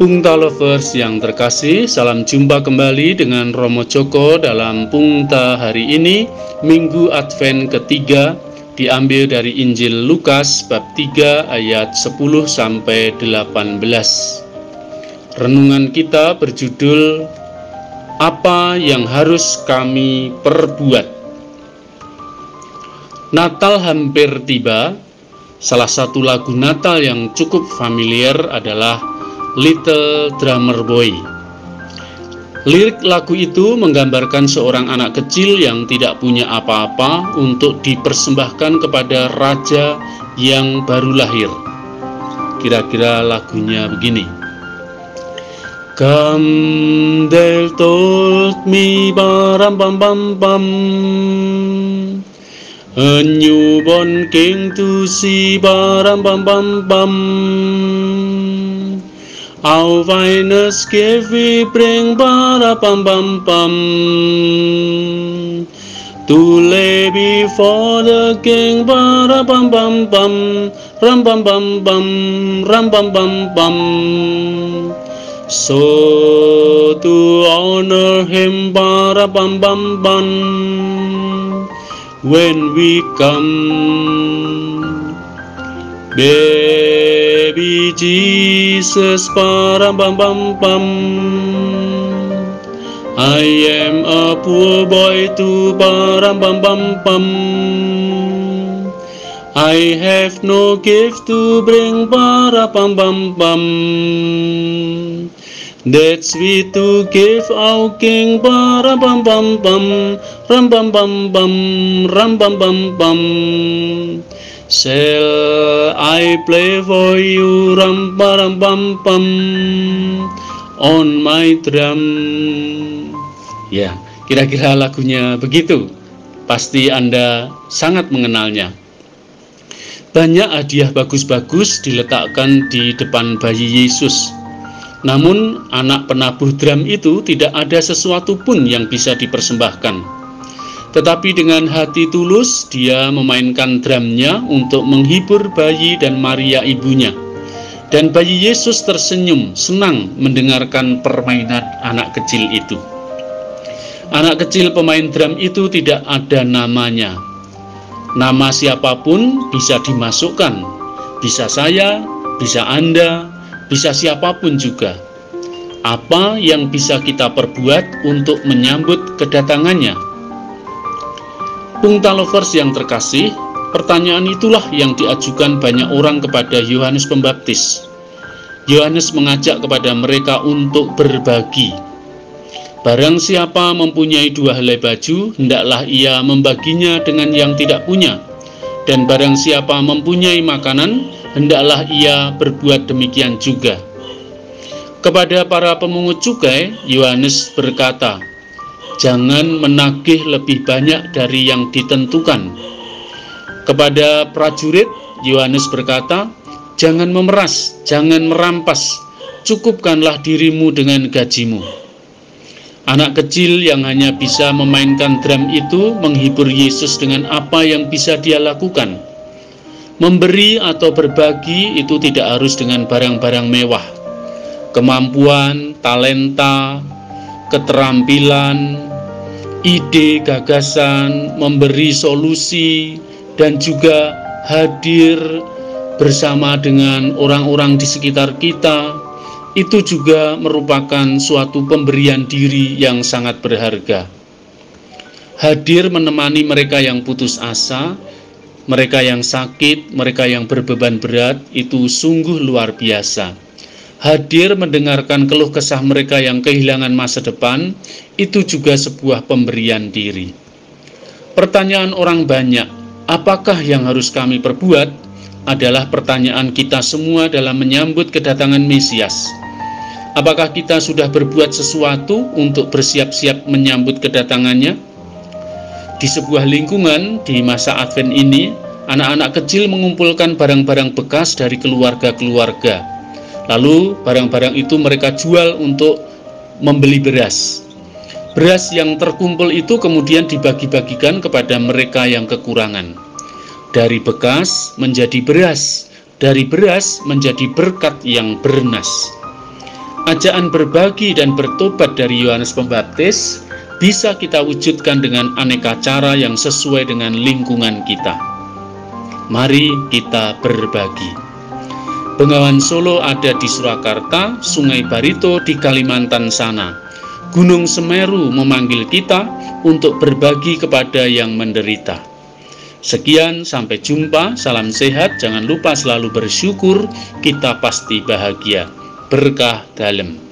Pungta Lovers yang terkasih, salam jumpa kembali dengan Romo Joko dalam Pungta hari ini, Minggu Advent ketiga, diambil dari Injil Lukas bab 3 ayat 10 sampai 18. Renungan kita berjudul Apa yang harus kami perbuat? Natal hampir tiba. Salah satu lagu Natal yang cukup familiar adalah Little Drummer Boy. Lirik lagu itu menggambarkan seorang anak kecil yang tidak punya apa-apa untuk dipersembahkan kepada raja yang baru lahir. Kira-kira lagunya begini. They told me, baram bam bam bam. A newborn king to see, baram bam bam bam. Our finest gift we bring, para pam pam pam, to lay before the king, para pam pam pam, ram pam pam pam, ram pam pam pam. So to honor him, para pam pam pam, when we come. Baby Jesus, para bam bam bam. I am a poor boy too, para bam bam bam. I have no gift to bring, para bam bam bam. That's sweet to give our king, para bam bam bam, ram bam bam bam, ram bam bam bam. Shall I play for you ram ram bam bam on my drum? Ya, kira-kira lagunya begitu. Pasti Anda sangat mengenalnya. Banyak hadiah bagus-bagus diletakkan di depan bayi Yesus. Namun, anak penabuh drum itu tidak ada sesuatu pun yang bisa dipersembahkan. Tetapi dengan hati tulus dia memainkan drumnya untuk menghibur bayi dan Maria ibunya. Dan bayi Yesus tersenyum, senang mendengarkan permainan anak kecil itu. Anak kecil pemain drum itu tidak ada namanya. Nama siapa pun bisa dimasukkan. Bisa saya, bisa Anda, bisa siapa pun juga. Apa yang bisa kita perbuat untuk menyambut kedatangannya? Pungta lovers yang terkasih, pertanyaan itulah yang diajukan banyak orang kepada Yohanes Pembaptis. Yohanes mengajak kepada mereka untuk berbagi. Barang siapa mempunyai dua helai baju, hendaklah ia membaginya dengan yang tidak punya. Dan barang siapa mempunyai makanan, hendaklah ia berbuat demikian juga. Kepada para pemungut cukai, Yohanes berkata, jangan menagih lebih banyak dari yang ditentukan. Kepada prajurit, Yohanes berkata, "Jangan memeras, jangan merampas, cukupkanlah dirimu dengan gajimu." Anak kecil yang hanya bisa memainkan drum itu menghibur Yesus dengan apa yang bisa dia lakukan. Memberi atau berbagi itu tidak harus dengan barang-barang mewah. Kemampuan, talenta, keterampilan, ide, gagasan, memberi solusi, dan juga hadir bersama dengan orang-orang di sekitar kita, itu juga merupakan suatu pemberian diri yang sangat berharga. Hadir menemani mereka yang putus asa, mereka yang sakit, mereka yang berbeban berat, itu sungguh luar biasa hadir mendengarkan keluh kesah mereka yang kehilangan masa depan, itu juga sebuah pemberian diri. Pertanyaan orang banyak, apakah yang harus kami perbuat, adalah pertanyaan kita semua dalam menyambut kedatangan Mesias. Apakah kita sudah berbuat sesuatu untuk bersiap-siap menyambut kedatangannya? Di sebuah lingkungan di masa Advent ini, anak-anak kecil mengumpulkan barang-barang bekas dari keluarga-keluarga Lalu barang-barang itu mereka jual untuk membeli beras. Beras yang terkumpul itu kemudian dibagi-bagikan kepada mereka yang kekurangan. Dari bekas menjadi beras, dari beras menjadi berkat yang bernas. Ajaan berbagi dan bertobat dari Yohanes Pembaptis bisa kita wujudkan dengan aneka cara yang sesuai dengan lingkungan kita. Mari kita berbagi. Bengawan Solo ada di Surakarta, Sungai Barito di Kalimantan sana. Gunung Semeru memanggil kita untuk berbagi kepada yang menderita. Sekian, sampai jumpa. Salam sehat. Jangan lupa selalu bersyukur. Kita pasti bahagia berkah dalam.